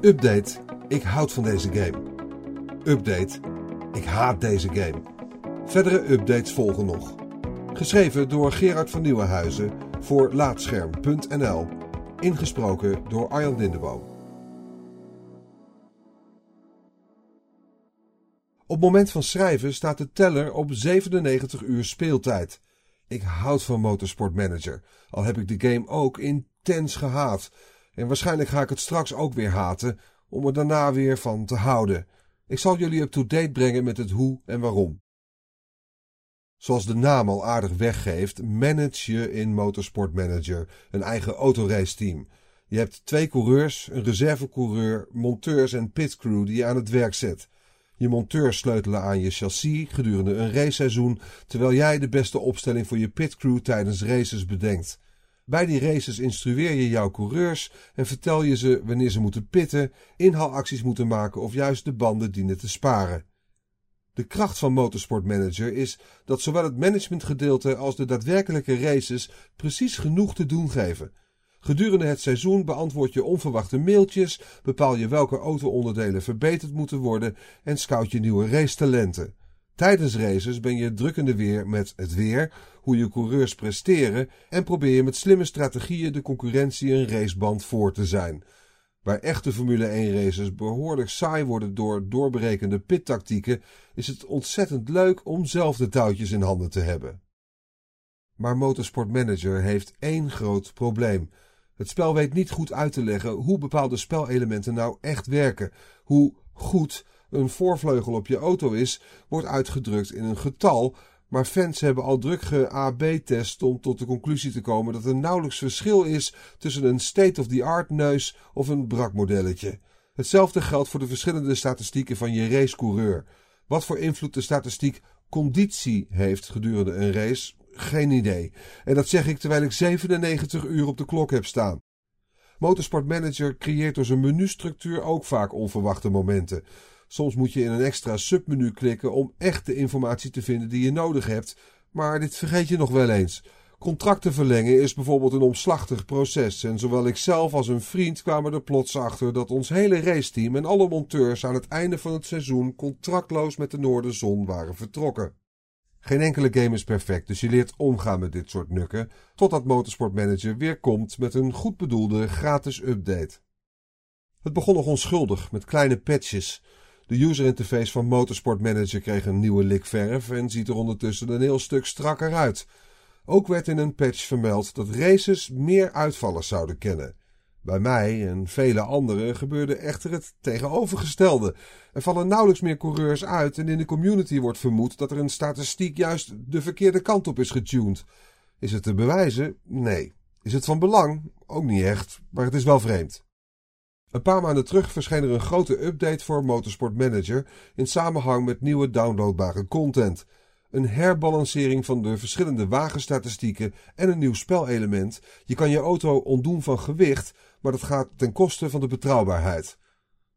Update, ik houd van deze game. Update, ik haat deze game. Verdere updates volgen nog. Geschreven door Gerard van Nieuwenhuizen voor Laatscherm.nl. Ingesproken door Arjan Lindeboom. Op moment van schrijven staat de teller op 97 uur speeltijd. Ik houd van Motorsport Manager, al heb ik de game ook intens gehaat. En waarschijnlijk ga ik het straks ook weer haten, om er daarna weer van te houden. Ik zal jullie up-to-date brengen met het hoe en waarom. Zoals de naam al aardig weggeeft, manage je in Motorsport Manager een eigen autoraceteam. Je hebt twee coureurs, een reservecoureur, monteurs en pitcrew die je aan het werk zet. Je monteurs sleutelen aan je chassis gedurende een raceseizoen, terwijl jij de beste opstelling voor je pitcrew tijdens races bedenkt. Bij die races instrueer je jouw coureurs en vertel je ze wanneer ze moeten pitten, inhaalacties moeten maken of juist de banden dienen te sparen. De kracht van Motorsport Manager is dat zowel het managementgedeelte als de daadwerkelijke races precies genoeg te doen geven. Gedurende het seizoen beantwoord je onverwachte mailtjes, bepaal je welke auto-onderdelen verbeterd moeten worden en scout je nieuwe racetalenten. Tijdens races ben je drukkende weer met het weer, hoe je coureurs presteren en probeer je met slimme strategieën de concurrentie een raceband voor te zijn. Waar echte Formule 1 races behoorlijk saai worden door doorberekende pittactieken, is het ontzettend leuk om zelf de touwtjes in handen te hebben. Maar Motorsport Manager heeft één groot probleem. Het spel weet niet goed uit te leggen hoe bepaalde spelelementen nou echt werken, hoe goed een voorvleugel op je auto is, wordt uitgedrukt in een getal, maar fans hebben al druk ge-AB-test om tot de conclusie te komen dat er nauwelijks verschil is tussen een state-of-the-art neus of een brakmodelletje. Hetzelfde geldt voor de verschillende statistieken van je racecoureur. Wat voor invloed de statistiek conditie heeft gedurende een race, geen idee. En dat zeg ik terwijl ik 97 uur op de klok heb staan. Motorsport Manager creëert door zijn menustructuur ook vaak onverwachte momenten. Soms moet je in een extra submenu klikken om echt de informatie te vinden die je nodig hebt, maar dit vergeet je nog wel eens. Contracten verlengen is bijvoorbeeld een omslachtig proces en zowel ik zelf als een vriend kwamen er plots achter dat ons hele raceteam en alle monteurs aan het einde van het seizoen contractloos met de Noorderzon waren vertrokken. Geen enkele game is perfect, dus je leert omgaan met dit soort nukken, totdat Motorsport Manager weer komt met een goed bedoelde gratis update. Het begon nog onschuldig, met kleine patches. De user interface van Motorsport Manager kreeg een nieuwe lik verf en ziet er ondertussen een heel stuk strakker uit. Ook werd in een patch vermeld dat races meer uitvallers zouden kennen. Bij mij en vele anderen gebeurde echter het tegenovergestelde. Er vallen nauwelijks meer coureurs uit en in de community wordt vermoed dat er een statistiek juist de verkeerde kant op is getuned. Is het te bewijzen? Nee. Is het van belang? Ook niet echt, maar het is wel vreemd. Een paar maanden terug verscheen er een grote update voor Motorsport Manager in samenhang met nieuwe downloadbare content. Een herbalancering van de verschillende wagenstatistieken en een nieuw spelelement. Je kan je auto ontdoen van gewicht, maar dat gaat ten koste van de betrouwbaarheid.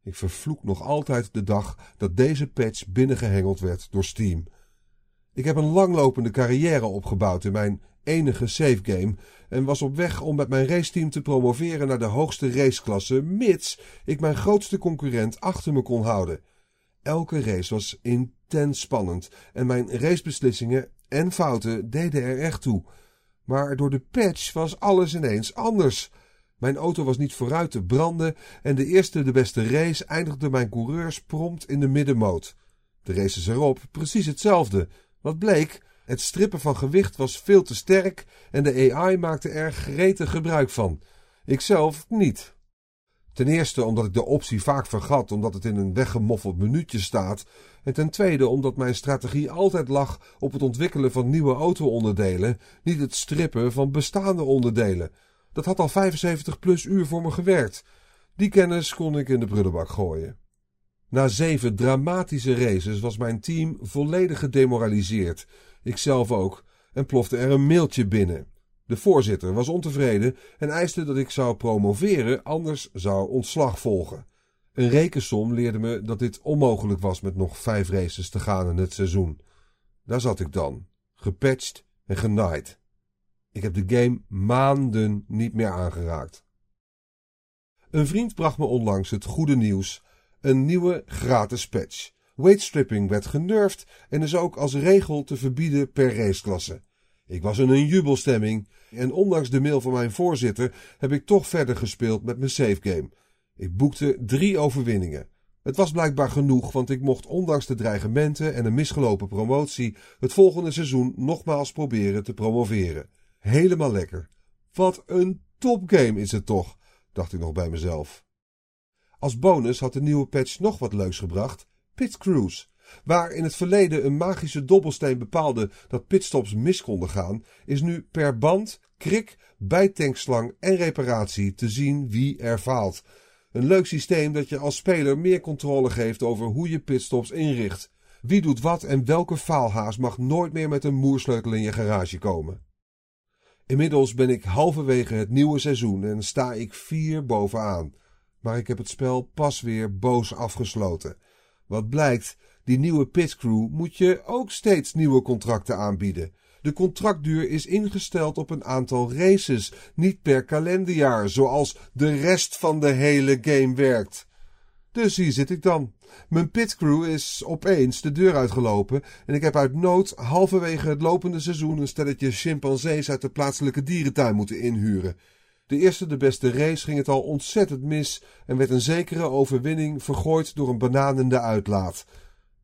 Ik vervloek nog altijd de dag dat deze patch binnengehengeld werd door Steam. Ik heb een langlopende carrière opgebouwd in mijn enige save game en was op weg om met mijn raceteam te promoveren naar de hoogste raceklasse, mits ik mijn grootste concurrent achter me kon houden. Elke race was intens spannend en mijn racebeslissingen en fouten deden er echt toe. Maar door de patch was alles ineens anders. Mijn auto was niet vooruit te branden en de eerste de beste race eindigde mijn coureurs prompt in de middenmoot. De races erop precies hetzelfde. Wat bleek? Het strippen van gewicht was veel te sterk en de AI maakte er gretig gebruik van. Ikzelf niet. Ten eerste omdat ik de optie vaak vergat omdat het in een weggemoffeld minuutje staat. En ten tweede omdat mijn strategie altijd lag op het ontwikkelen van nieuwe auto-onderdelen, niet het strippen van bestaande onderdelen. Dat had al 75 plus uur voor me gewerkt. Die kennis kon ik in de prullenbak gooien. Na zeven dramatische races was mijn team volledig gedemoraliseerd. Ikzelf ook. En plofte er een mailtje binnen. De voorzitter was ontevreden en eiste dat ik zou promoveren, anders zou ontslag volgen. Een rekensom leerde me dat dit onmogelijk was met nog vijf races te gaan in het seizoen. Daar zat ik dan, gepatcht en genaaid. Ik heb de game maanden niet meer aangeraakt. Een vriend bracht me onlangs het goede nieuws: een nieuwe gratis patch. Weightstripping werd genurfd en is ook als regel te verbieden per raceklasse. Ik was in een jubelstemming en ondanks de mail van mijn voorzitter heb ik toch verder gespeeld met mijn savegame. Ik boekte drie overwinningen. Het was blijkbaar genoeg, want ik mocht ondanks de dreigementen en een misgelopen promotie het volgende seizoen nogmaals proberen te promoveren. Helemaal lekker. Wat een topgame is het toch, dacht ik nog bij mezelf. Als bonus had de nieuwe patch nog wat leuks gebracht: Pit Cruise. Waar in het verleden een magische dobbelsteen bepaalde dat pitstops mis konden gaan, is nu per band, krik, bijtankslang en reparatie te zien wie er faalt. Een leuk systeem dat je als speler meer controle geeft over hoe je pitstops inricht. Wie doet wat en welke faalhaas mag nooit meer met een moersleutel in je garage komen. Inmiddels ben ik halverwege het nieuwe seizoen en sta ik vier bovenaan. Maar ik heb het spel pas weer boos afgesloten. Wat blijkt, die nieuwe pitcrew moet je ook steeds nieuwe contracten aanbieden. De contractduur is ingesteld op een aantal races, niet per kalenderjaar, zoals de rest van de hele game werkt. Dus hier zit ik dan. Mijn pitcrew is opeens de deur uitgelopen en ik heb uit nood halverwege het lopende seizoen een stelletje chimpansees uit de plaatselijke dierentuin moeten inhuren. De eerste de beste race ging het al ontzettend mis en werd een zekere overwinning vergooid door een bananende uitlaat.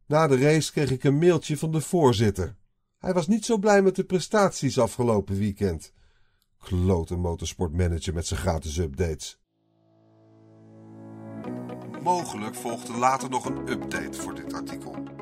Na de race kreeg ik een mailtje van de voorzitter. Hij was niet zo blij met de prestaties afgelopen weekend. Klote motorsportmanager met zijn gratis updates. Mogelijk volgde later nog een update voor dit artikel.